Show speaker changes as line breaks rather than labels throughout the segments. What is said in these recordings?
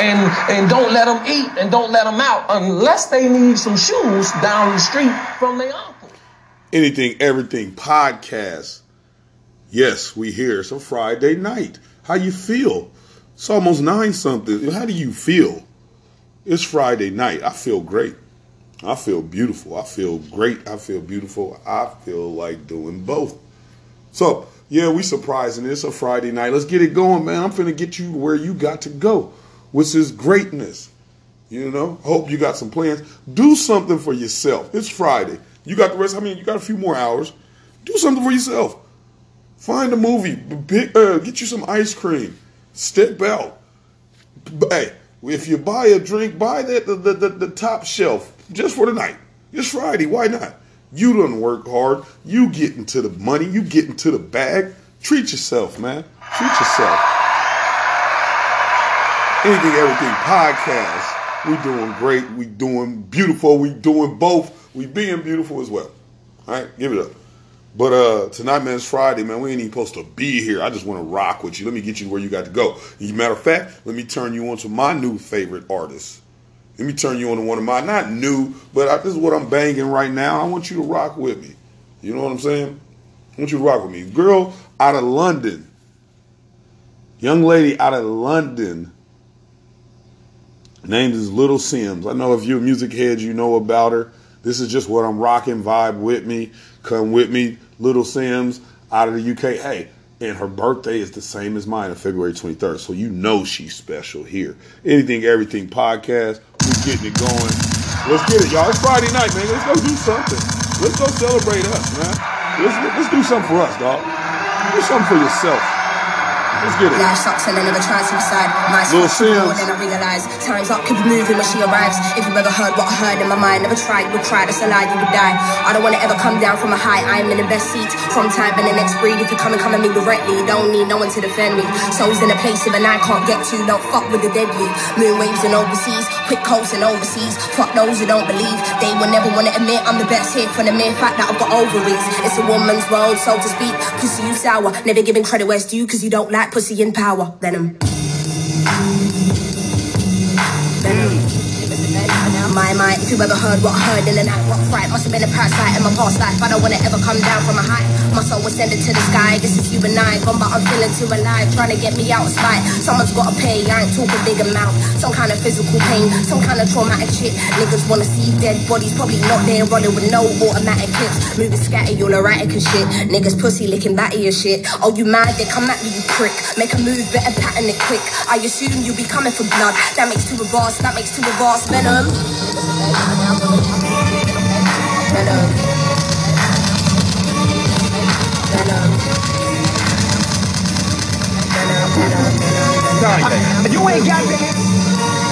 and and don't let them eat and don't let them out unless they need some shoes down the street from their uncle.
Anything, everything podcast. Yes, we here. It's a Friday night. How you feel? It's almost nine something. How do you feel? It's Friday night. I feel great. I feel beautiful. I feel great. I feel beautiful. I feel like doing both. So, yeah, we surprising. It's a Friday night. Let's get it going, man. I'm finna get you where you got to go, which is greatness. You know, hope you got some plans. Do something for yourself. It's Friday. You got the rest. I mean, you got a few more hours. Do something for yourself. Find a movie. Pick, uh, get you some ice cream. Step out. Hey, if you buy a drink, buy that the, the, the, the top shelf just for the night. It's Friday. Why not? You don't work hard. You get into the money. You get into the bag. Treat yourself, man. Treat yourself. Anything, everything podcast. We doing great. We doing beautiful. We doing both. We being beautiful as well. All right, give it up. But uh tonight, man, it's Friday, man. We ain't even supposed to be here. I just want to rock with you. Let me get you where you got to go. As a matter of fact, let me turn you on to my new favorite artist. Let me turn you on to one of my not new, but I, this is what I'm banging right now. I want you to rock with me. You know what I'm saying? I want you to rock with me. Girl out of London. Young lady out of London. Name is Little Simz. I know if you're a music head, you know about her. This is just what I'm rocking. Vibe with me. Come with me. Little Simz out of the UK. Hey, and her birthday is the same as mine on February 23rd. So you know she's special here. Anything, everything podcast. We're getting it going. Let's get it, y'all. It's Friday night, man. Let's go do something. Let's go celebrate us, man. Let's, let's do something for us, dog. Do something for yourself. Let's get it.
Life sucks and I never try to decide. My more
Sims.
than I realize. Time's up, keep moving when she arrives. If you ever heard what I heard in my mind, never tried, would cry, that's a lie, you would die. I don't wanna ever come down from a high, I'm in the best seat. From time and the next breed, if you come and come at me directly, don't need no one to defend me. Souls in a place even I can't get to, don't fuck with the deadly. Moon waves and overseas, quick coast and overseas. Fuck those who don't believe, they will never wanna admit I'm the best here for the mere fact that I've got ovaries. It's a woman's world, so to speak. Pussy, you sour, never giving credit where it's due, cause you don't like pussy in power. Venom. If you ever heard what I heard in the night, what fright must have been a parasite in my past life. I don't wanna ever come down from a high. My soul was sending to the sky. Guess it's you and I, gone, but I'm feeling too alive, trying to get me out of spite. Someone's gotta pay. I ain't talking big amount. Some kind of physical pain, some kind of traumatic shit. Niggas wanna see dead bodies, probably not there, running with no automatic clips. Moving scatty, you're erratic and shit. Niggas pussy licking batty and shit. Oh, you mad? They come at me, you prick. Make a move, better pattern it quick. I assume you'll be coming for blood. That makes two of us, that makes two of us. Venom.
You ain't got that.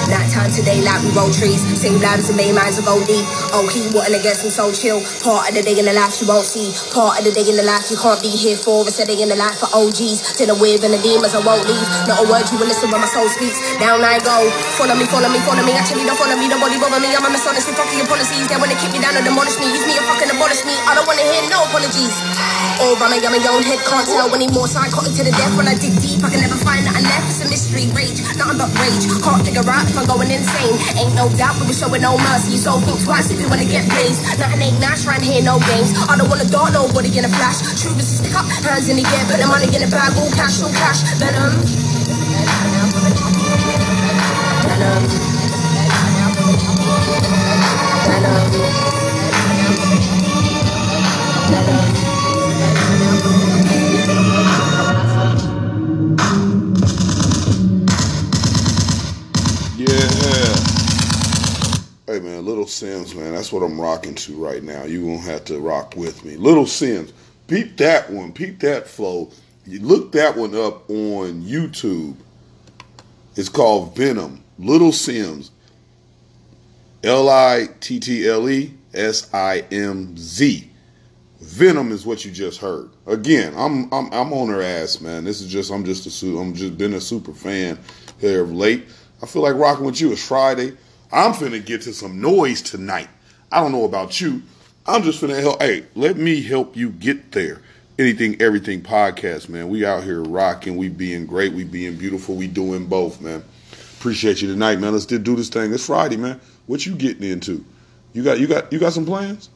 Night time today, like we roll trees. Same lives and main minds of OD. Oh, he wanting to get some so chill. Part of the day in the life you won't see. Part of the day in the life you can't be here for. It's a day in the life for OGs. Dinner with and the demons I won't leave. Not a word you will listen when my soul speaks. Down I go. Follow me, follow me, follow me. Actually, don't follow me. Nobody bother me. I'm a with fucking your policies. They wanna keep me down and demolish me. Use me and fucking abolish me. I don't wanna hear no apologies. Or I'm a yummy own head, can't tell anymore. So I cut Psychotic to the death when I dig deep. I can never find nothing left. It's a mystery, rage, nothing but rage. Can't figure out I'm going insane. Ain't no doubt, but we're showing no mercy. So think twice if you wanna get blazed. Nothing ain't nice, right here, no games. I don't wanna dart nobody in a flash. Truth is stick up, hands in the air, put the money in the bag, all cash, all cash. Venom. Venom. Venom.
Hey man, Little Simz, man, that's what I'm rocking to right now. You gonna have to rock with me. Little Simz, peep that one, peep that flow. You look that one up on YouTube. It's called Venom. Little Simz. L I T T L E S I M Z. Venom is what you just heard. Again, I'm I'm I'm on her ass, man. This is just I'm just a I'm just been a super fan here of late. I feel like rocking with you. It's Friday. I'm finna get to some noise tonight. I don't know about you. I'm just finna help. Hey, let me help you get there. Anything, everything podcast, man. We out here rocking. We being great. We being beautiful. We doing both, man. Appreciate you tonight, man. Let's do this thing. It's Friday, man. What you getting into? You got you got you got some plans?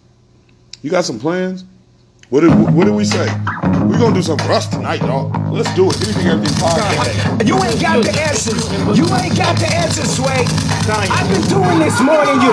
You got some plans? What did what did we say? We're gonna do some rust us tonight, dog. Let's do it. Anything, everything podcast.
You ain't got the answers. You ain't got the answers, Sway. I've been doing this more than you.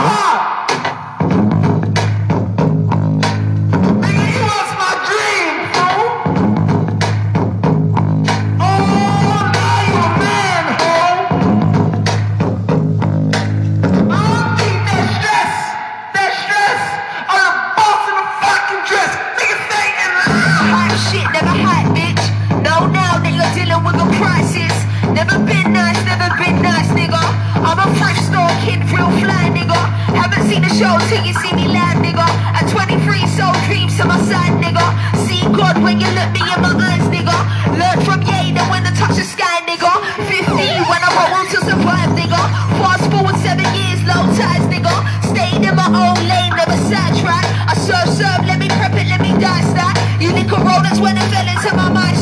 You look me in my eyes, nigga. Learn from Yada when to touch the sky, nigga. 15 when I roll to survive, nigga. Fast forward seven years, low ties, nigga. Stayed in my own lane, never sidetrack. I serve, serve, let me prep it, let me dice that. You lick a roll, that's when it fell into my mind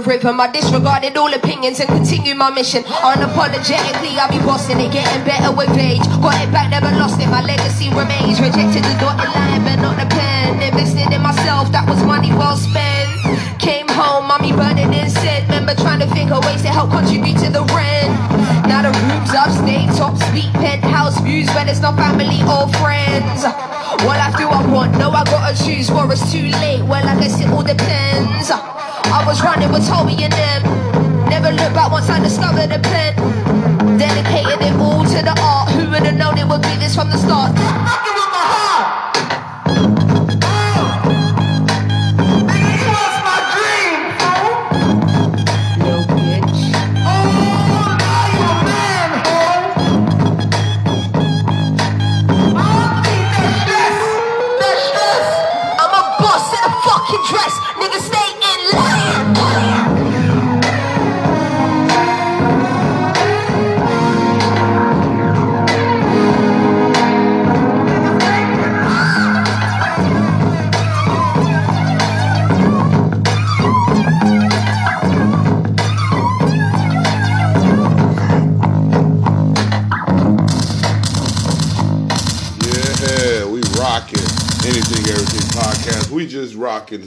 rhythm. I disregarded all opinions and continue my mission. Unapologetically, I'll be bossing it, getting better with age. Got it back, never lost it. My legacy remains. Rejected the dotted line, but not the pen. Invested in myself, that was money well spent. Came home, mommy burning incense. Remember trying to think of ways to help contribute to the rent. Now the rooms upstate, top suite, penthouse views, but it's not family or friends. What life do I want? No, I gotta choose, or it's too late. Well, I guess it all depends. I was running with Toby and them. Never looked back once I discovered the pen. Dedicated it all to the art. Who would have known it would be this from the start?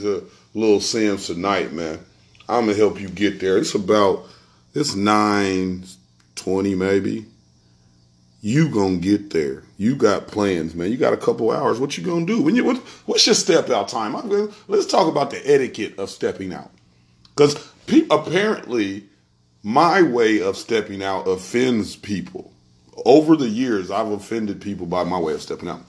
To Little Simz tonight, man. I'm gonna help you get there. It's about it's nine twenty maybe. You gonna get there. You got plans, man. You got a couple hours. What you gonna do? When you what, what's your step out time? I'm gonna, let's talk about the etiquette of stepping out. Because pe- apparently, my way of stepping out offends people. Over the years, I've offended people by my way of stepping out.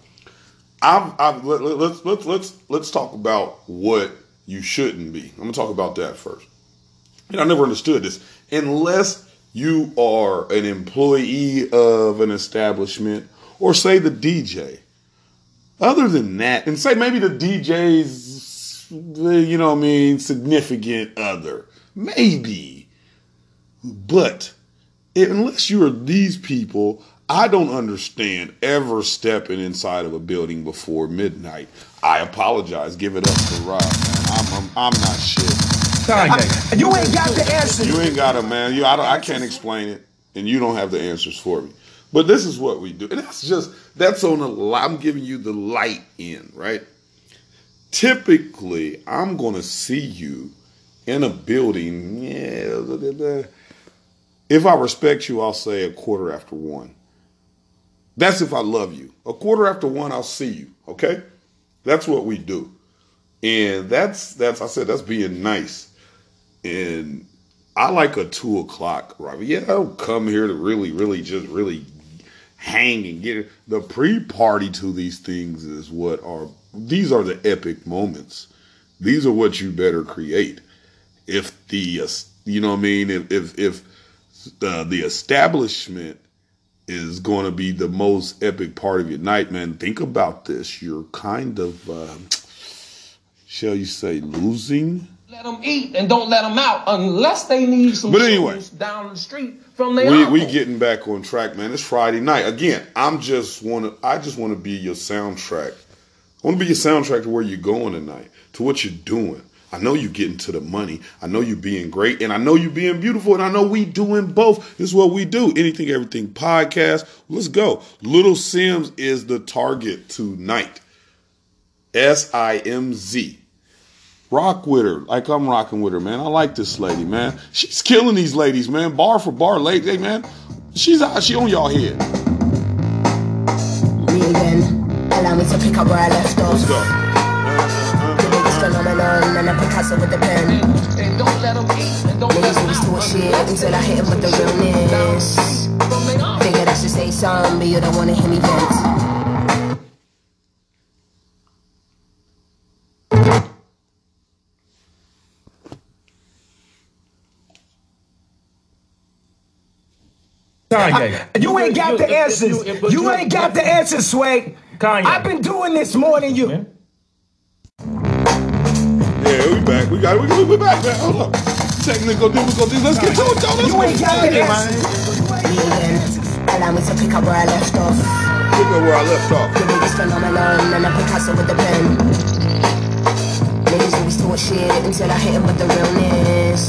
I've, I've let, let, let's let's let's let's talk about what you shouldn't be. I'm gonna talk about that first. And I never understood this unless you are an employee of an establishment or say the DJ. Other than that, and say maybe the DJ's, you know I mean, significant other. Maybe. But unless you're these people, I don't understand ever stepping inside of a building before midnight. I apologize. Give it up to Rob, man. I'm, I'm, I'm not shit.
Kanye. You ain't got the answers.
You ain't got it, man. You, I, don't, I can't explain it, and you don't have the answers for me. But this is what we do, and that's just that's on the. li- I'm giving you the light in, right? Typically, I'm going to see you in a building. Yeah, if I respect you, I'll say a quarter after one. That's if I love you. A quarter after one, I'll see you. Okay, that's what we do, and that's that's I said that's being nice. And I like a two o'clock arrival. Yeah, I don't come here to really, really just really hang and get it. The pre-party to these things is what are these are the epic moments. These are what you better create. If the uh, you know what I mean, if if if the the establishment is going to be the most epic part of your night, man. Think about this. You're kind of, uh, shall you say, losing.
Let them eat and don't let them out unless they need some
But anyway.
down the street from their
We we getting back on track, man. It's Friday night again. I'm just want to. I just want to be your soundtrack. I want to be your soundtrack to where you're going tonight, to what you're doing. I know you getting to the money. I know you being great, and I know you being beautiful, and I know we doing both. This is what we do. Anything, everything podcast. Let's go. Little Simz is the target tonight. S I M Z. Rock with her, like I'm rocking with her, man. I like this lady, man. She's killing these ladies, man. Bar for bar, lady, hey, man. She's out. She on y'all head.
Again. Allow me to pick up where I left off.
Let's go.
The biggest phenomenon, and I Picasso with the pen.
and don't let them eat and don't let
Niggas
them
always
out
talk shit until I hit 'em with the realness.
street from their uncle.
Figured I should say something, but you don't wanna hear me vent.
Kanye. You ain't got the answers. You ain't got the answers, Sway.
Kanye.
I've been doing this more than you.
Back. We got. We, we, we back, man. Hold up. Technical difficulties. Let's get to it, though. Let's
You
go.
ain't got.
Me again. Allow me to pick up where I left off.
Pick up where I left off.
The biggest phenomenon, and I Picasso with the pen. Niggas always talk shit until I hit 'em with the realness.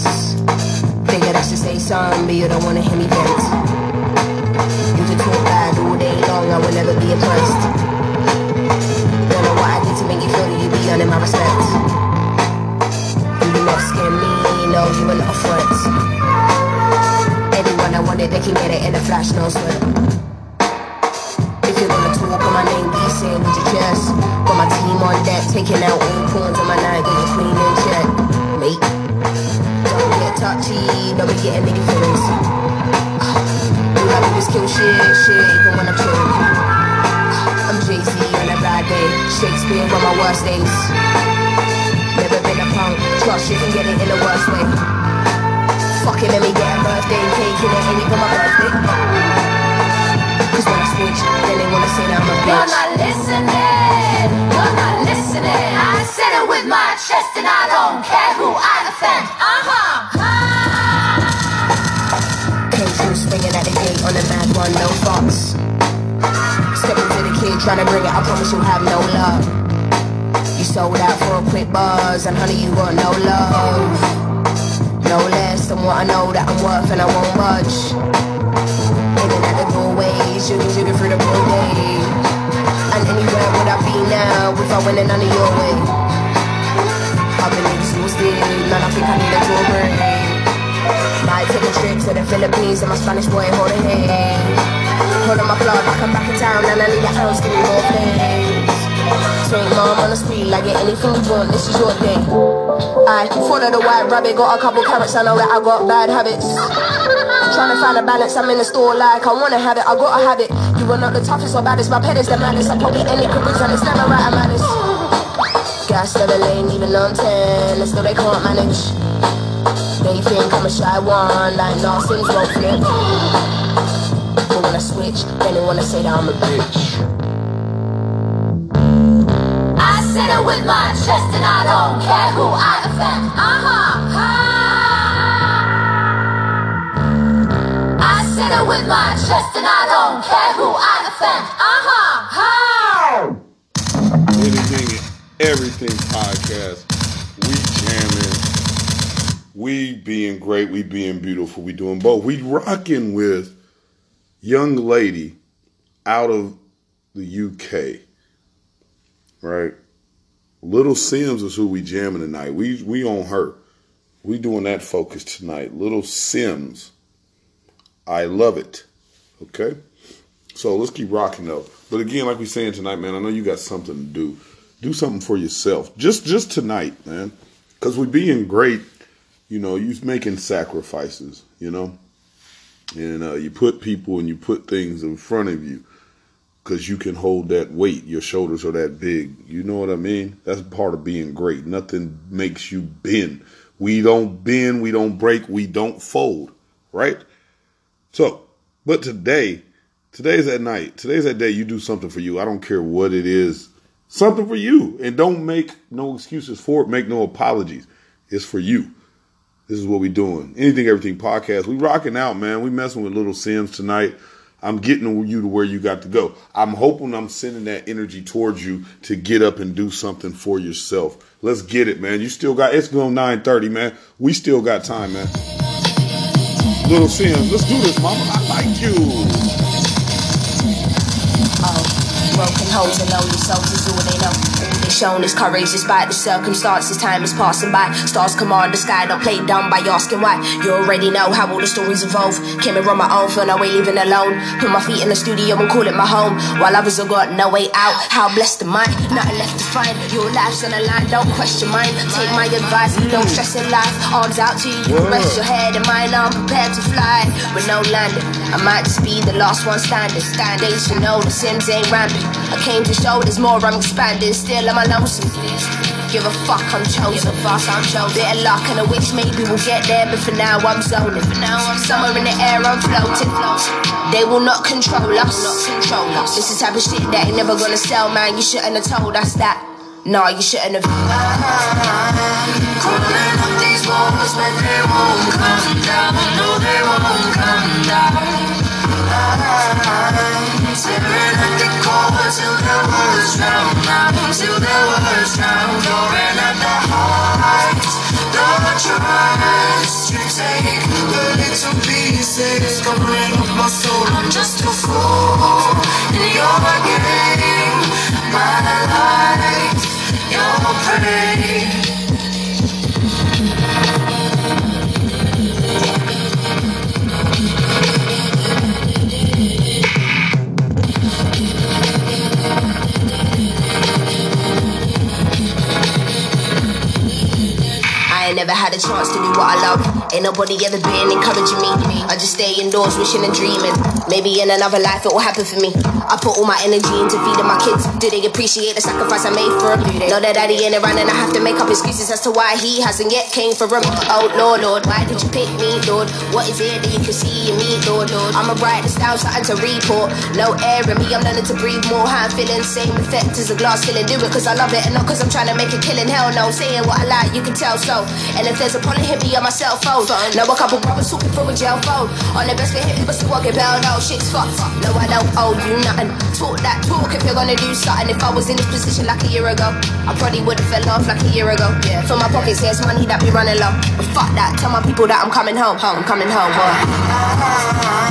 Figured I should say something, but you don't wanna hear me vent. You can talk bad all day long, I will never be impressed. Don't know what I did to Can get it in a flash, no sweat. If you're gonna talk on my name, be saying with your chest. Got my team on deck, taking out all pawns on my night, got your queen in check. Mate, don't get touchy, don't be getting nigga feelings. All I do is kill shit, shit, even when I'm chilling. I'm Jay-Z on a bad day, Shakespeare on my worst days. Never been a punk, trust you can get it in the worst way. Fucking let me get a birthday cake and it ain't even my birthday. Cause when I switch, then they wanna say that I'm a bitch.
You're not listening. You're not listening. I said it with my chest, and I don't care who I offend. Uh huh.
Came through swinging at the gate on a mad one, no fox. Step into the kid, trying to bring it, I promise you'll have no luck. You sold out for a quick buzz, and honey, you got no love. No than what I know that I'm worth, and I won't budge. Hidden at the doorways, shooting, shooting through the Broadway. And anywhere would I be now if I went in none of your way? I've been exhausted, man, I think I need a tour break. Might take a trip to the Philippines and my Spanish boy holding hands. Holding my club like I'm back in town and I need a house, give me more things. On the like get anything you want, this is your day. I follow the white rabbit, got a couple carrots, I know that I got bad habits. Trying to find a balance, I'm in the store like I wanna have it, I gotta have it. You are not the toughest or baddest, my pet is the maddest. I probably any careers and it's never right, I'm honest. Gas the lane, even on 10, and still they can't manage. They think I'm a shy one, like nothing's won't flip. But when I switch, then they wanna say that I'm a bitch.
It with my chest, and I don't care who I offend. Uh huh. I it with my chest, and I don't care who I offend. Uh huh.
Anything, everything podcast. We jamming. We being great. We being beautiful. We doing both. We rocking with young lady out of the UK. Right. Little Simz is who we jamming tonight. We we on her. We doing that focus tonight. Little Simz. I love it. Okay. So let's keep rocking though. But again, like we saying tonight, man, I know you got something to do. Do something for yourself. Just just tonight, man. Cause we being great, you know, you making sacrifices, you know. And uh, you put people and you put things in front of you because you can hold that weight. Your shoulders are that big. You know what I mean? That's part of being great. Nothing makes you bend. We don't bend, we don't break, we don't fold, right? So, but today, today's that night. Today's that day you do something for you. I don't care what it is. Something for you. And don't make no excuses for it. Make no apologies. It's for you. This is what we doing. Anything, everything podcast. We rocking out, man. We messing with little Simz tonight. I'm getting you to where you got to go. I'm hoping I'm sending that energy towards you to get up and do something for yourself. Let's get it, man. You still got it's going 9:30, man. We still got time, man. Little Simz, let's do this, mama. I like you.
Broken hoes and lonely souls is all they know. Shown is courage despite the circumstances. Time is passing by. Stars command the sky. Don't play dumb by asking why. You already know how all the stories evolve. Came and run my own, feel no way living alone. Put my feet in the studio and call it my home. While others have got no way out. How blessed am I? Nothing left to find. Your life's on the line. Don't question mine. Take my advice. Don't stress in life. Arms out to you. You can rest your head and mine. I'm prepared to fly with no landing. I might just be the last one standing. They should know the Sims ain't rampant. I came to show there's more, I'm expanding. Still, I'm Give a fuck, I'm chosen. Fast, I'm chosen. Bit of luck and a wish, maybe we'll get there. But for now, I'm zoning. For now, I'm somewhere in the air, I'm floating. They will not control us. Not control us. This is type of shit that ain't never gonna sell, man. You shouldn't have told us that. Nah, you shouldn't have.
Crawling up these walls, but they won't come down. No, they won't come down. Staring at the core till the words drown out. Till the words drown. Roaring at the heart. The trust you take the little pieces covering up my soul. I'm just a fool in your game. My life, your prey.
Never had a chance to do what I love. Ain't nobody ever been encouraging me. I just stay indoors, wishing and dreaming. Maybe in another life it will happen for me. I put all my energy into feeding my kids. Do they appreciate the sacrifice I made for them? Know that daddy ain't around and I have to make up excuses as to why he hasn't yet came for them. Oh Lord, Lord, why did you pick me, Lord? What is it that you can see in me, Lord, Lord? I'm a brightest down, something to report. No air in me, I'm learning to breathe more. How I'm feeling, same effect as a glass ceiling. Do it cause I love it and not cause I'm trying to make a killing. Hell no, saying what I like, you can tell so. And if there's a problem, hit me on my cell phone. Know a couple brothers talking for a jail phone. On the best for hitting, but still walking bell. No, oh, shit's fucked. No, I don't owe you nothing. Talk that talk if you're gonna do something. If I was in this position like a year ago, I probably would have fell off like a year ago. Yeah, for my pockets, here's money that be running low. But fuck that, tell my people that I'm coming home. Home, coming home. Boy. Uh-huh.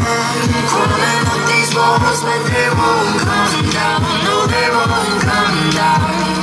Crawling up these walls, but they won't come down. No, they won't come down.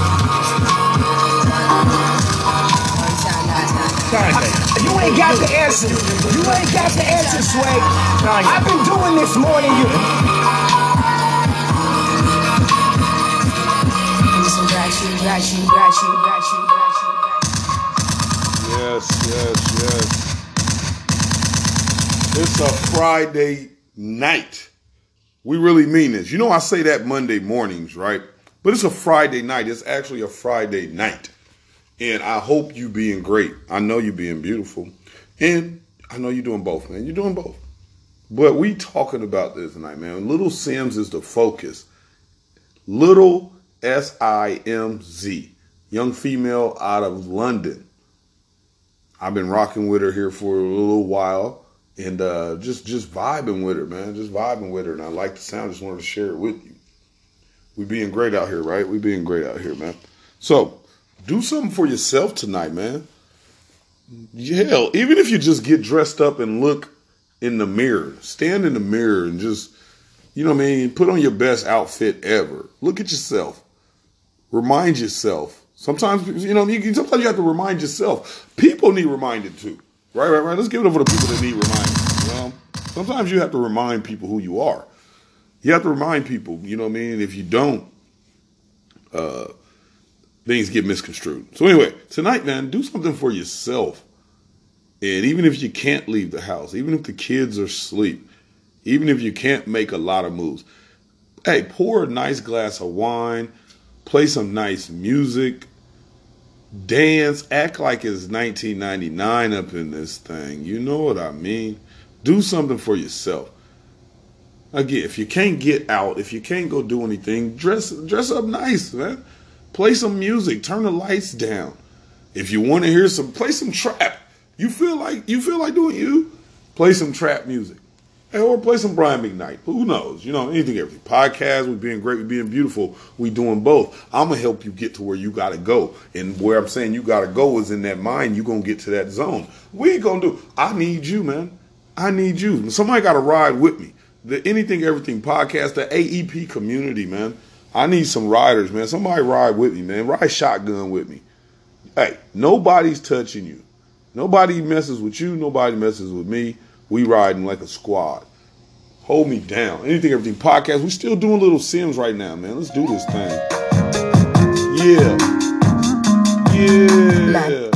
You
ain't got the answer. You ain't got the answer, Sway. I've been doing this more than you.
Listen, got you, got you, got you, got you, got you.
Yes, yes, yes. It's a Friday night. We really mean this. You know, I say that Monday mornings, right? But it's a Friday night. It's actually a Friday night. And I hope you being great. I know you being beautiful. And I know you're doing both, man. You're doing both. But we talking about this tonight, man. Little Simz is the focus. Little S I M Z. Young female out of London. I've been rocking with her here for a little while and uh, just just vibing with her, man. Just vibing with her. And I like the sound. Just wanted to share it with you. We being great out here, right? We being great out here, man. So do something for yourself tonight, man. Hell, even if you just get dressed up and look in the mirror, stand in the mirror and just, you know what I mean, put on your best outfit ever. Look at yourself. Remind yourself. Sometimes, you know, you, sometimes you have to remind yourself. People need reminded too. Right, right, right. Let's give it up for the people that need reminding. You know, sometimes you have to remind people who you are. You have to remind people, you know what I mean? If you don't, uh, things get misconstrued. So anyway, tonight, man, do something for yourself. And even if you can't leave the house, even if the kids are asleep, even if you can't make a lot of moves, hey, pour a nice glass of wine, play some nice music, dance, act like it's 1999 up in this thing. You know what I mean? Do something for yourself. Again, if you can't get out, if you can't go do anything, dress dress up nice, man. Play some music, turn the lights down. If you want to hear some, play some trap. You feel like you feel like doing you, play some trap music. Or play some Brian McKnight. Who knows? You know, anything, everything. Podcast, we being great, we being beautiful. We doing both. I'm gonna help you get to where you gotta go. And where I'm saying you gotta go is in that mind. You gonna get to that zone. We gonna do. I need you, man. I need you. Somebody gotta ride with me. The Anything Everything podcast, the AEP community, man. I need some riders, man. Somebody ride with me, man. Ride shotgun with me. Hey, nobody's touching you. Nobody messes with you. Nobody messes with me. We riding like a squad. Hold me down. Anything, everything podcast. We still doing little Simz right now, man. Let's do this thing. Yeah. Yeah.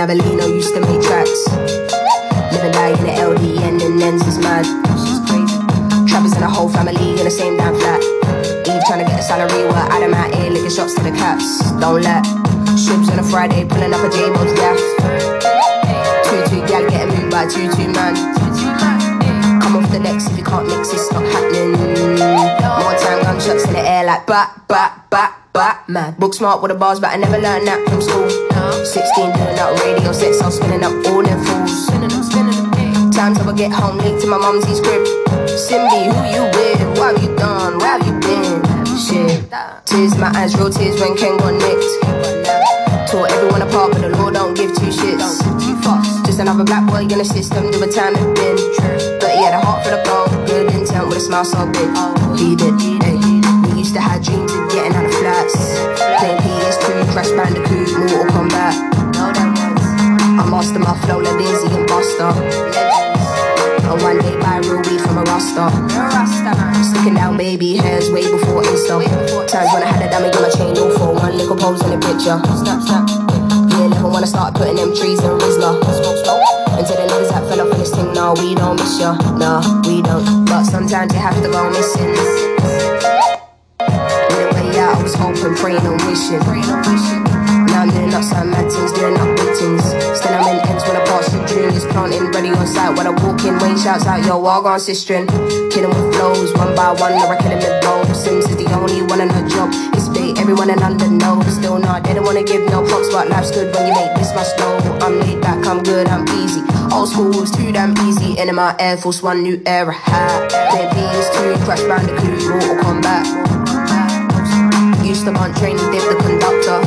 Avelino used to make tracks. Live and in the LDN and ends is mad. Travis and the whole family in the same damn flat. Eve trying to get a salary while Adam out here licking shots to the caps. Don't let. Shibs on a Friday pulling up a J-Bo's gaff. Two two gal getting moved by two two man. Come off the decks if you can't mix, it's not happening. More time, gunshots in the air like bat, bat, bat, bat. Mad. Book smart with the bars, but I never learned that from school. 16 doing out radio sets, I'm spinning up all them fools. Times I get home late to my mumsy's crib. Simbi, who you with? What have you done? Where have you been? Shit. Tears in my eyes, real tears when Ken got nicked. Tore everyone apart, but the law don't give two shits. Just another black boy in the system, do a time and bin. But he had a heart for the gold, good intent with a smile so big. He did, hey. We used to have dreams of getting out of flats. Playing PS2, Crash Bandicoot, Mortal Kombat. I master my flow like Dizzee and Buster. And one day real weed from a Rasta. Sticking down baby hairs way before Insta. Times when I had a dummy in my chain, all for one little pose in the picture. Yeah, never wanna start putting them trees in Rizla. Until the niggas that fell off in this thing, nah, we don't miss ya. Nah, we don't. But sometimes you have to go missing. Was hoping, praying and wishing. Now I'm doing up some mad things, doing up things. Still I'm in ends when I pass through juniors, planting ready on sight. When I walk in, Wayne shouts out, yo, walk on sistering. Killing with flows, one by one, I reckon in mid roll. Sims is the only one in her job. It's big, everyone in London knows. Still not, they don't wanna give no props, but life's good when you make this much dough. I'm laid back, I'm good, I'm easy. Old school was too damn easy. In my Air Force One, new era hat. Play PS2, Crash Bandicoot, Mortal Kombat. Used to want training, dip the conductor.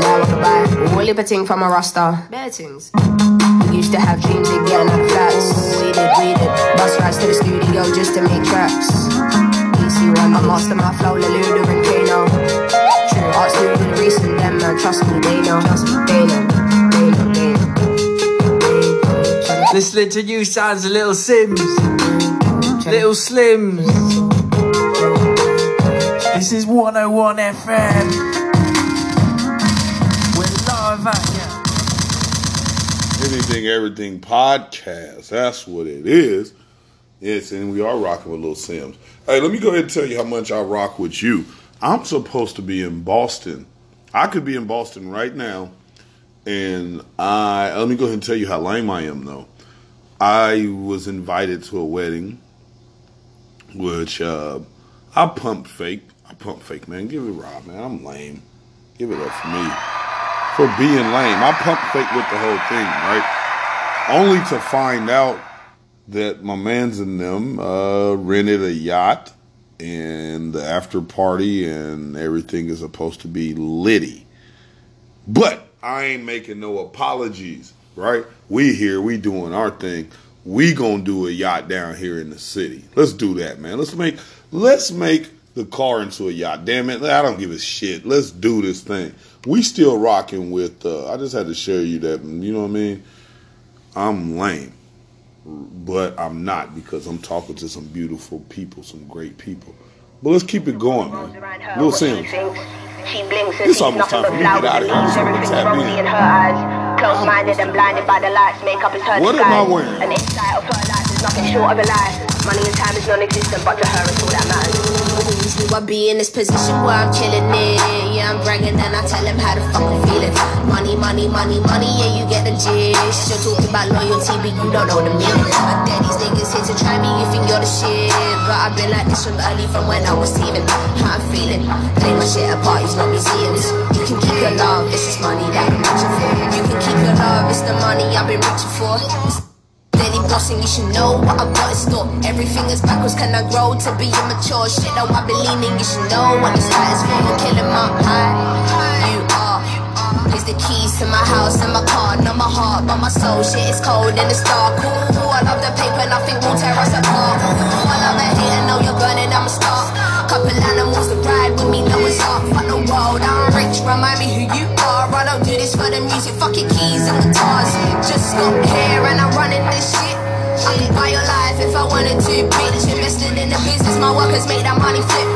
Now I buy all liberting from a rasta. Bettings. We used to have dreams of getting of flats. We did, we did. Bus rides to the studio just to make tracks. PC one, I master my flow, Leluda and Kano. True, arts new with recent, them man, trust me, they know. Trust me. They know, they know. They know.
Listening to you sounds a little Sims. Little Slims. This is 101 FM. We're live at ya.
Anything Everything podcast. That's what it is. Yes, and we are rocking with Little Simz. Hey, let me go ahead and tell you how much I rock with you. I'm supposed to be in Boston. I could be in Boston right now, and I let me go ahead and tell you how lame I am though. I was invited to a wedding, which uh, I pumped fake. I pumped fake, man. Give it Rob, man. I'm lame. Give it up for me for being lame. I pump fake with the whole thing, right? Only to find out that my man's and them uh, rented a yacht and the after party and everything is supposed to be litty. But I ain't making no apologies, right? We here, we doing our thing. we gonna do a yacht down here in the city. Let's do that, man. Let's make let's make the car into a yacht. Damn it, I don't give a shit. Let's do this thing. We still rocking with. Uh, I just had to show you that. You know what I mean? I'm lame, but I'm not because I'm talking to some beautiful people, some great people. But let's keep it going, man. Lil Simz.
She
It's almost time for me to get out of here. I'm
Everything's
tap
rosy
in.
in her eyes. Close-minded and blinded by the lights. Makeup is her
What am. I wearing?
An insight of her life is nothing short of a lie. Money and time is non-existent, but to her it's all that matters. Knew I'd be in this position where I'm killing it. Yeah, I'm bragging and I tell him how to fucking feel it. Money, money, money, money, yeah, you get the gist. You're talking about loyalty, but you don't know the meaning. I dare these niggas here to try me, you think you're the shit. But I've been like this from early, from when I was teething. How I'm feeling. Play my shit at parties, not museums. You can keep your love, it's just money that I'm reaching for. You can keep your love, it's the money I've been reaching for. Daily bossing, you should know what I've got in store. Everything is backwards, can I grow to be immature? Shit that I've been leaning, you should know this high is for. I'm killing my high. You are. Here's the keys to my house and my car, not my heart, but my soul. Shit is cold and it's dark. Ooh, I love the paper, nothing will tear us apart. Ooh, I love it here, know you're burning, I'm a star. Couple animals to ride with me, Noah's Ark. Fuck the world, I'm rich, remind me who you. I don't do this for the music, fuck your keys and guitars. Just got here and I'm running this shit. I can buy your life if I wanted to, bitch. Invested in the business, my workers make that money flip.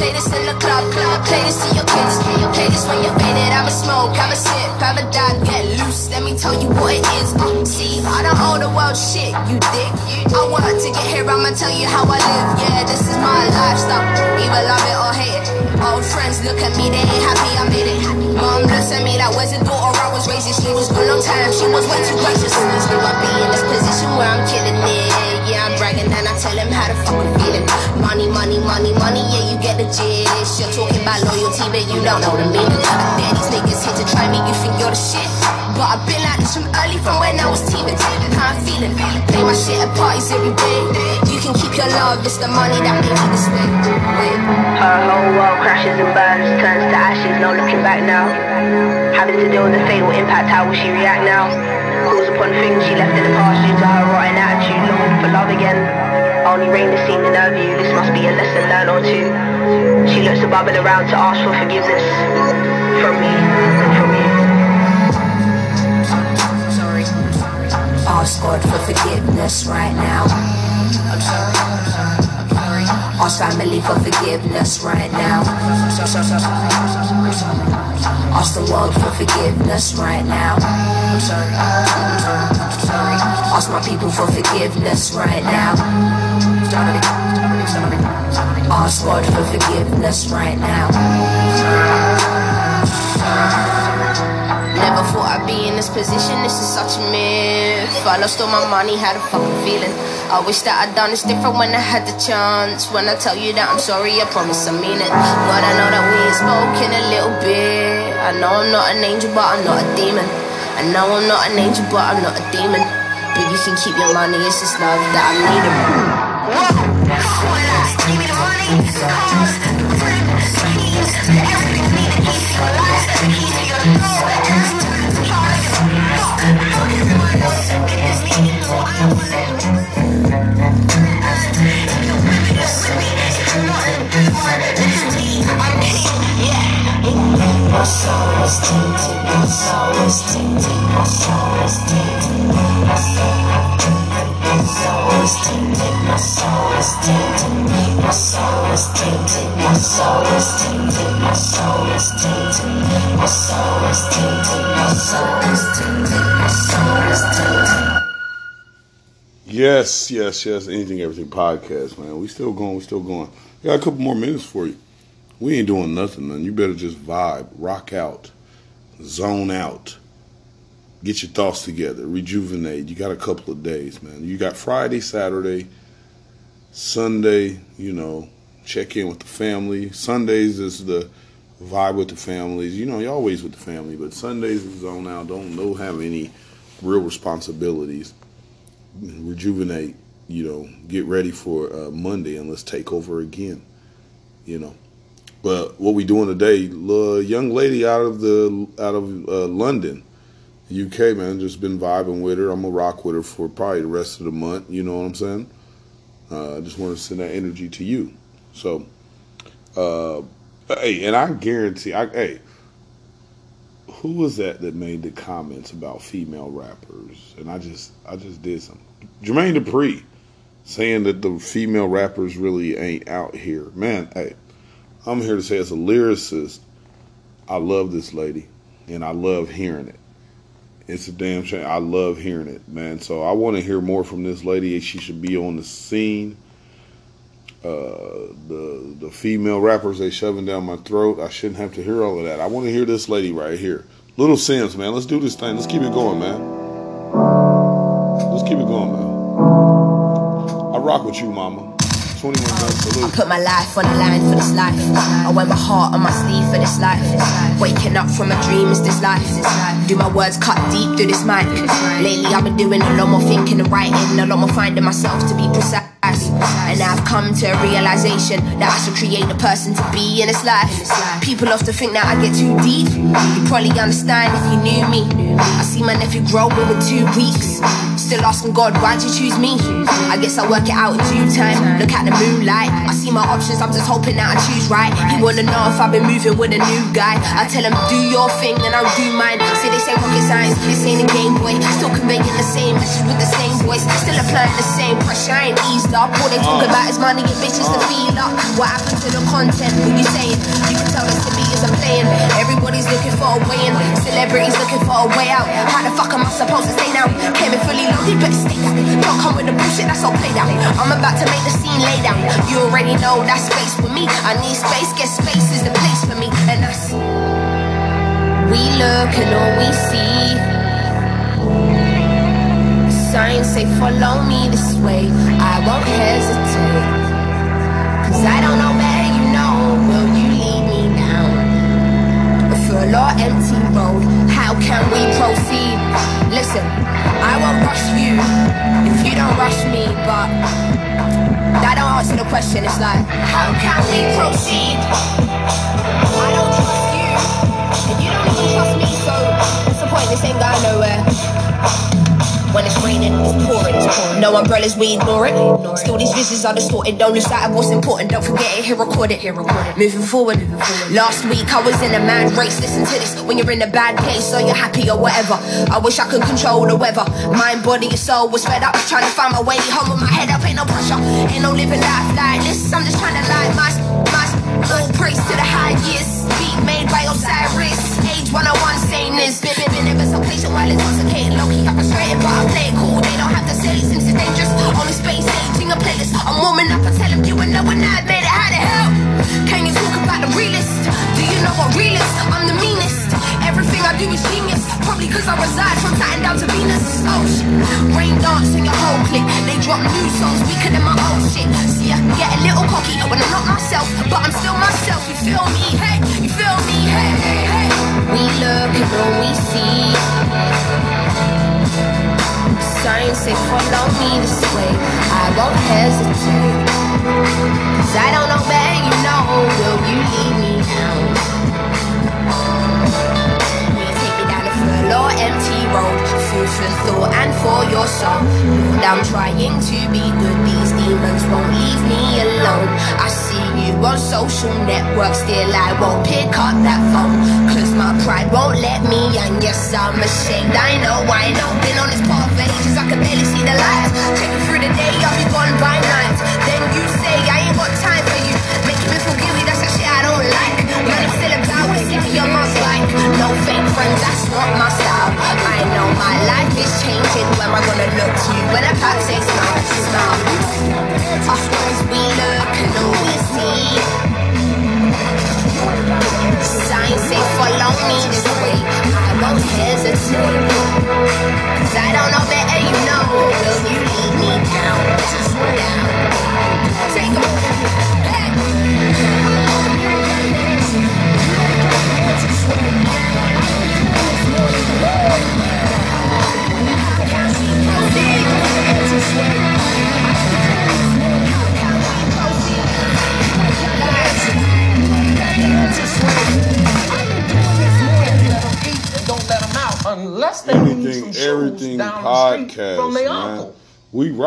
Play this in the club, club. Play this to your kids. Play this when you're faded. Have a smoke, have a sip, have a dab, get loose. Let me tell you what it is. See, I don't owe the world shit, you dick. I work to get here, I'ma tell you how I live. Yeah, this is my lifestyle. Either love it or hate it. Old friends look at me, they ain't happy I made it. Mom at me where's the daughter I was raising? She was good long time, she was way too gracious. Always knew I'd be in this position where I'm killing it. Yeah, I'm bragging and I tell him how to fucking feel it. Money, money, money, money, yeah, you get the gist. You're talking about loyalty, but you don't know the meaning. I these niggas here to try me, you think you're the shit. But I've been like this from early, from when I was teething. How I'm feeling, play my shit at parties every day. You can keep your love, it's the money that made me this way. Her whole world crashes and burns, turns to ashes, no looking back now. Having to deal with the fatal impact, how will she react now? Calls upon things she left in the past due to her rotten attitude, longing for love again. Only rain is seen in her view, this must be a lesson learned or two. She looks to bubble around to ask for forgiveness from me,
Ask God for forgiveness right now.
I'm sorry.
Ask family for forgiveness right now. Ask the world for forgiveness right now. Ask my people for forgiveness right now. Ask God for forgiveness right now.
Never thought I'd be in this position, this is such a myth. I lost all my money, had a fucking feeling. I wish that I'd done this different when I had the chance. When I tell you that I'm sorry, I promise I mean it. God, I know that we ain't spoken a little bit. I know I'm not an angel, but I'm not a demon. I know I'm not an angel, but I'm not a demon. But you can keep your money, it's just love that I'm needing. My soul is tainted, my soul is tainted, my soul is tainted. My soul is tainted, my soul is tainted. My soul is tainted, my soul is tainted, my soul is tainted. My soul is tainted, my soul is tainted, my soul is tainted.
Yes, yes, yes. Anything, everything podcast, man. We still going. We still going. We got a couple more minutes for you. We ain't doing nothing, man. You better just vibe, rock out, zone out, get your thoughts together, rejuvenate. You got a couple of days, man. You got Friday, Saturday, Sunday. You know, check in with the family. Sundays is the vibe with the families. You know, you're always with the family, but Sundays is zone out. Don't don't have any real responsibilities rejuvenate, you know, get ready for uh, Monday and let's take over again, you know. But what we doing today, the young lady out of the out of uh, London, UK, man, just been vibing with her. I'm gonna rock with her for probably the rest of the month. You know what I'm saying? Uh, I just want to send that energy to you. So, uh, hey, and I guarantee, I, hey, who was that that made the comments about female rappers? And I just, I just did some. Jermaine Dupri saying that the female rappers really ain't out here. Man, hey, I'm here to say as a lyricist, I love this lady, and I love hearing it. It's a damn shame. I love hearing it, man. So I want to hear more from this lady. She should be on the scene. Uh, the the female rappers they shoving down my throat. I shouldn't have to hear all of that. I want to hear this lady right here, Little Simz, man. Let's do this thing. Let's keep it going, man. Let's keep it going, man. I rock with you, mama. 21 gun salute.
Put my life on the line for this life. I wear my heart on my sleeve for this life. Waking up from a dream is this life. Do my words cut deep through this mic? Lately I've been doing a lot more thinking and writing, a lot more finding myself to be precise. And I've come to a realization that I should create a person to be in this life. People often think that I get too deep. You probably understand if you knew me. I see my nephew grow within two weeks. Still asking God, why'd you choose me? I guess I'll work it out in due time. Look at the moonlight. I see my options, I'm just hoping that I choose right. He wanna know if I've been moving with a new guy. I tell him, do your thing and I'll do mine. See, they say rocket science, this ain't a game boy. Still conveying the same message with the same voice. Still applying the same pressure, I ain't eased up. All they talk oh. about is money and bitches to feel up. What happened to the content? Who you saying? You can tell this to me. Everybody's looking for a way in. Celebrities looking for a way out. How the fuck am I supposed to stay now? Came in fully loaded, better stay down. Don't come with the bullshit, that's all played out. I'm about to make the scene lay down. You already know that space for me. I need space, get space is the place for me. And that's we look and all we see. Signs say follow me this way. I won't hesitate. Cause I don't know. Or empty road. How can we proceed? Listen, I won't rush you if you don't rush me, but that don't answer the question. It's like, how can we proceed? I don't trust you, and you don't even trust me, so what's the point? This ain't going nowhere. When it's raining, it's pouring. No umbrellas, we ignore it. Still, these visions are distorted. Don't lose sight of what's important. Don't forget it, here record it. Here record it. Moving forward. Last week, I was in a mad race. Listen to this when you're in a bad place, or you're happy or whatever. I wish I could control the weather. Mind, body, and soul was fed up. Trying to find my way home with my head up. Ain't no pressure. Ain't no living life like this. I'm just trying to light my, my, all praise to the highest. Beat made by Osiris. Age 101 sameness. Been, been, been ever so patient while intoxicated. Low key, I'm frustrated, but I play it cool. They don't have to say since it's dangerous. Only space aging a playlist. I'm warming up and telling you and no one I made it. How the hell can you talk about the realist? Do you know what real is? I'm the meanest. Everything I do is genius. Probably cause I reside from Saturn down to Venus. Oh shit. Rain dance in your whole clique. They drop new songs weaker than my old shit. See, I can get a little cocky when I'm not myself, but I'm still myself. You feel me? Hey, you feel me? Hey, hey, hey. We look and we see. Signs say follow me this way. I won't hesitate. Cause I don't know where you know. Will you lead me down? Will you take me down a full or empty road? For thought and for your soul. And I'm trying to be good. These demons won't leave me alone. I see you on social networks. Still, I won't pick up that phone. Cause my pride won't let me. And yes, I'm ashamed. I know, I know. Been on this path for ages. I can barely see the light. Take me through the day. I'll be gone by night. Then you say, I ain't got time for you. Making me feel guilty. That's a shit I don't like. I'm still about. Give me your mouth like. No fake friends. That's not my style. I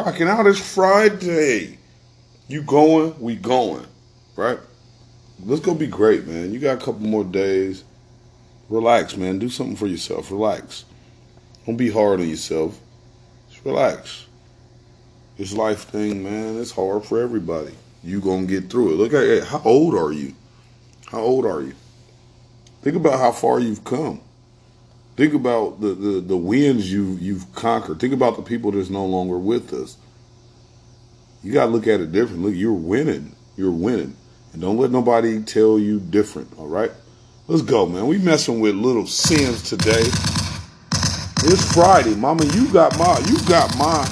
rocking out. It's Friday. You going? We going. Right? Let's go be great, man. You got a couple more days. Relax, man. Do something for yourself. Relax. Don't be hard on yourself. Just relax. This life thing, man, it's hard for everybody. You gonna get through it. Look at it. How old are you? How old are you? Think about how far you've come. Think about the, the, the wins you you've conquered. Think about the people that's no longer with us. You gotta look at it different. Look, you're winning. You're winning. And don't let nobody tell you different, all right? Let's go, man. We messing with little Simz today. It's Friday, Mama. You got my you got my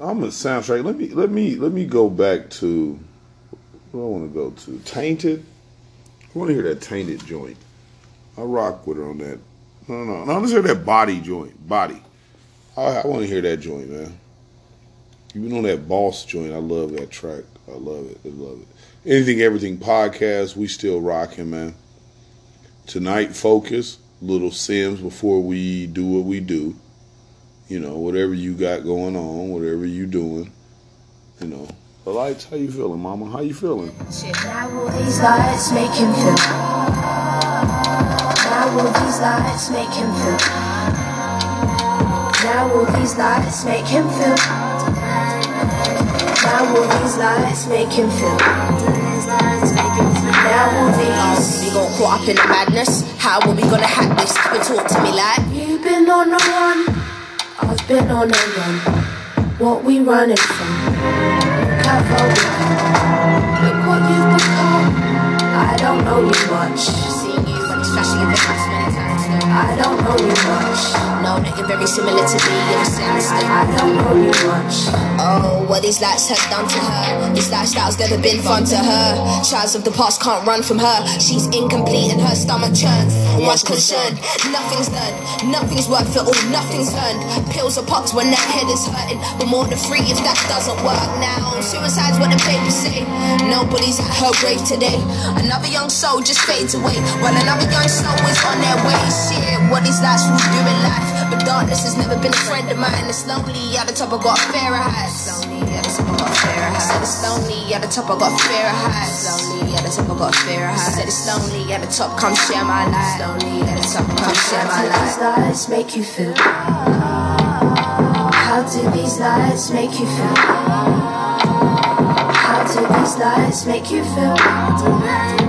I'm a soundtrack. Let me let me let me go back to what I want to go to. Tainted. I want to hear that tainted joint. I rock with her on that. No, no, no. Let's hear that body joint. Body. I, I want to hear that joint, man. Even on that boss joint, I love that track. I love it. I love it. Anything, everything podcast, we still rocking, man. Tonight, focus. Little Simz before we do what we do. You know, whatever you got going on, whatever you doing. You know, the lights. How you feeling, Mama? How you feeling?
Will these lights make feel? Now will these lights make him feel? Now will these lights make him feel? Now will these lights make him feel? Now will these
We got caught up in the madness. How are we gonna hack this? But talk to me like.
You've been on a run, I've been on a run. What we running from? Look how far we. Look what you've become. I don't know you much.
It's in the times.
I don't know you much.
No, that you're very similar to me in a sense.
I don't know you much.
Oh, what these lights have done to her. This lifestyle's never been fun to her. Child of the past can't run from her. She's incomplete and her stomach churns. Once concerned, nothing's done. Nothing's worth it all, nothing's earned. Pills are popped when that head is hurting. But more than free if that doesn't work now. Suicide's what the papers say. Nobody's at her grave today. Another young soul just fades away. While another young soul is on their way. Shit, what these lights will do in life. But darkness has never been a friend of mine. It's lonely at the top, I got a fear of heights. Lonely at the top, I got a fear heights. Said it's lonely at the top, I got a fear of heights. Lonely at the top, I got heights. Said it's lonely at the top, come share my life. Lonely at the top, come share my
How do these
life.
lights make you feel? How do these lights make you feel?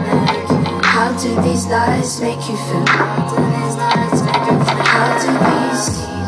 How do these lights make you feel? How do these lights make you feel? How do these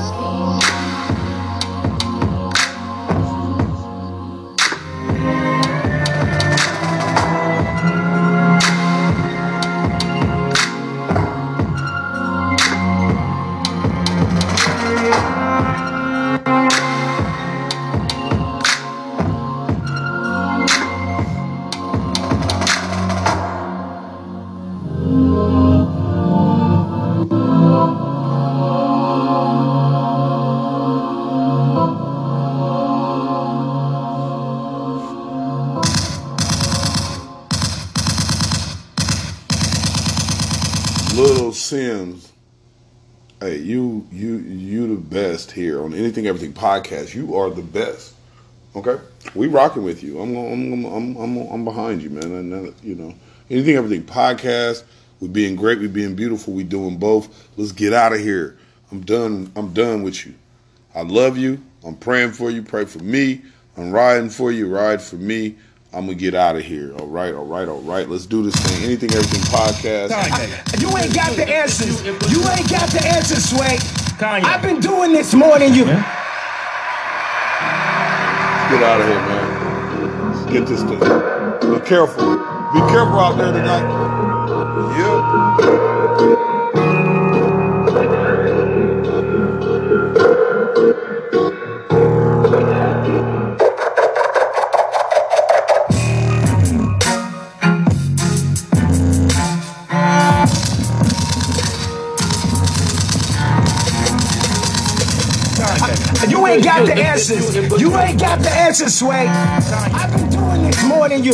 Simz. Hey, you you you the best here on anything everything podcast. You are the best. Okay, we rocking with you. I'm I'm I'm I'm, I'm behind you, man. And you know anything everything podcast. We being great. We being beautiful. We doing both. Let's get out of here. I'm done. I'm done with you. I love you. I'm praying for you. Pray for me. I'm riding for you. Ride for me. I'm gonna get out of here. All right. All right. All right. Let's do this thing. Anything everything podcast.
You ain't got the answers. You ain't got the answers, Sway. I've been doing this more than you.
Get out of here, man. Get this thing. Be careful. Be careful out there tonight. Yep.
You ain't got the answers. You ain't got the answers, Sway. I've been doing this more than you.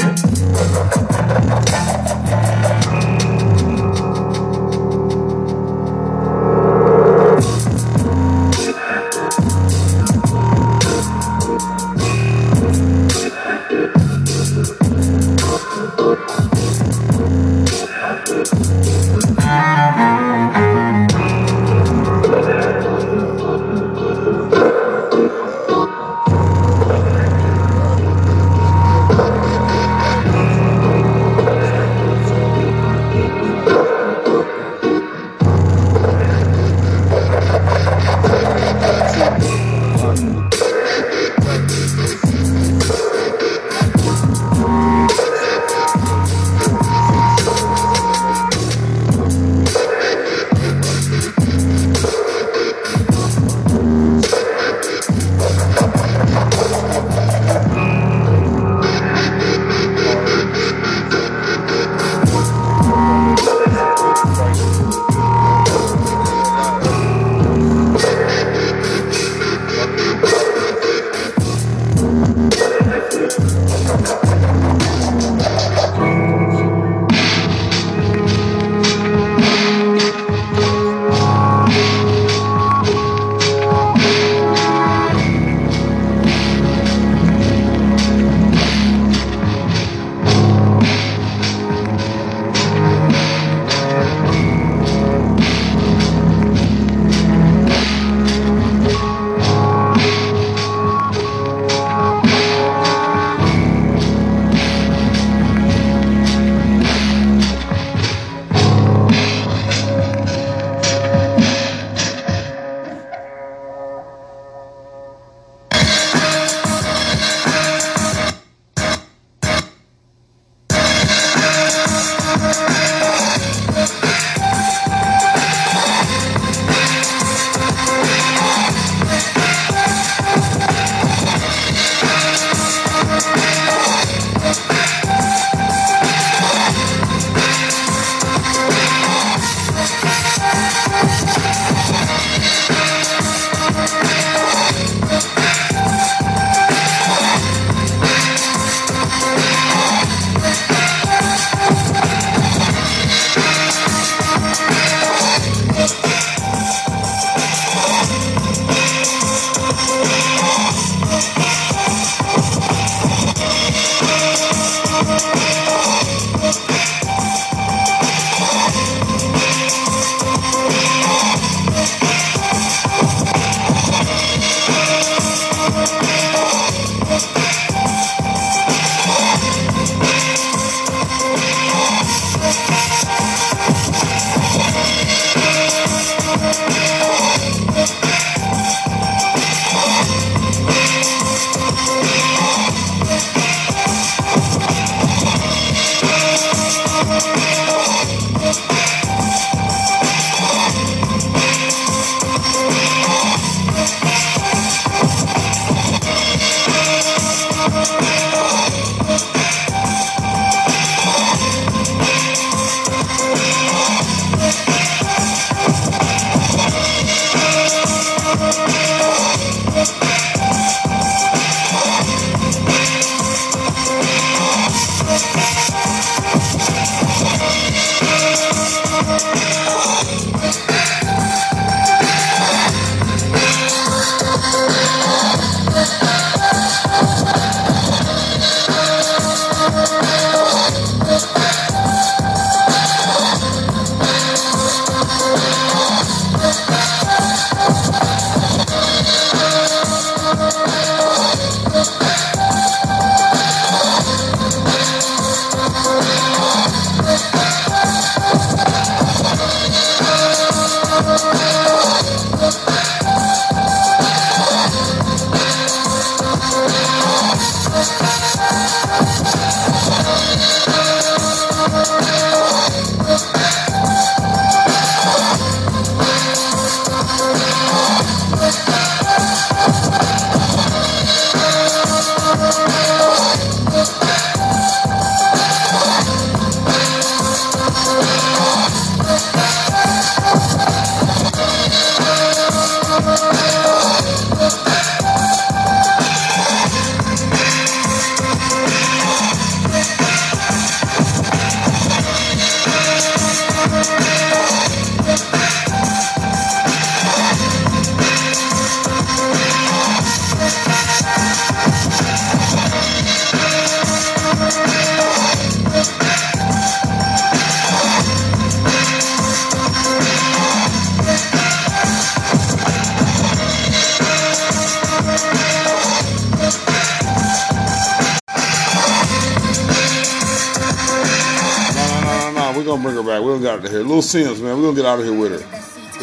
Little Simz, man. We're gonna get out of here with her.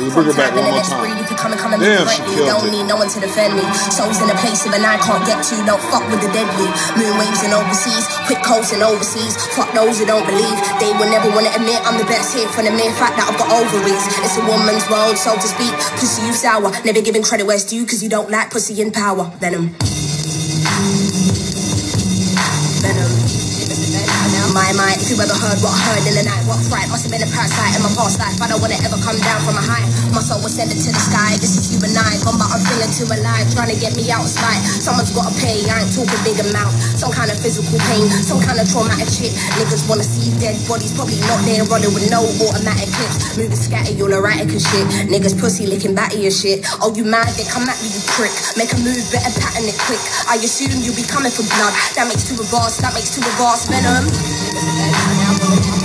We'll bring her back one more time. Damn, she killed
Don't
it.
need no one to defend me. Souls in a place of an I can't get to. Don't fuck with the deadly. Moon waves and overseas. Quick coasting overseas. Fuck those who don't believe. They will never want to admit I'm the best here for the mere fact that I've got ovaries. It's a woman's world, so to speak. Pussy, you sour. Never giving credit where it's due because you don't like pussy in power. Venom. Venom. My mind, if you ever heard what I heard in the night, been in my past life. I don't wanna ever come down from a high. My soul was sent it to the sky. This is and I, gone but I'm feeling too alive, trying to get me out of spite. Someone's gotta pay, I ain't talking big amount. Some kind of physical pain, some kind of traumatic shit. Niggas wanna see dead bodies, probably not there running with no automatic clips. Moving scatty, all erratic and shit. Niggas pussy licking batty and shit. Oh, you mad? Then come at me, you prick. Make a move, better pattern it quick. I assume you'll be coming for blood. That makes two of us, that makes two of us. Venom.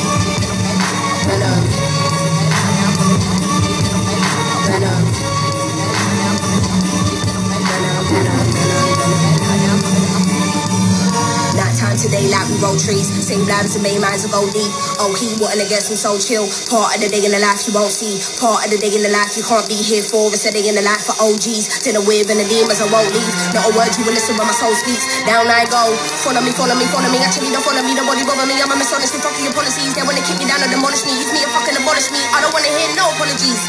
Today, like we roll trees. Same lives and main minds will go deep. Oh, he wanting to get some soul chill. Part of the day in the life you won't see. Part of the day in the life you can't be here for. It's a day in the life for OGs. Dinner with and the demons I won't leave. Not a word you will listen when my soul speaks. Down I go. Follow me, follow me, follow me. Actually, don't follow me. Nobody bother me. I'm a mishonest. They fucking your policies. They wanna kick me down and demolish me. Use me and fucking abolish me. I don't wanna hear no apologies.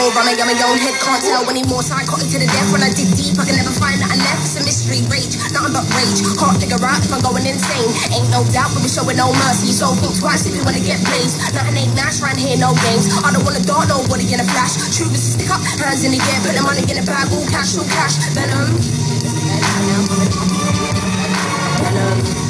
Or I'm a I'm a young head. Can't tell anymore. So I Psychotic to the death. When I dig deep, I can never find nothing left. It's a mystery. Rage. Can't figure out if I'm going insane. Ain't no doubt, but we showing no mercy. So think twice if you wanna get blazed. Nothing ain't nice round here, no games. I don't wanna dart nobody in a flash. True, this is stick up, hands in the air, put the money in the bag, all cash, all cash. Venom. Venom.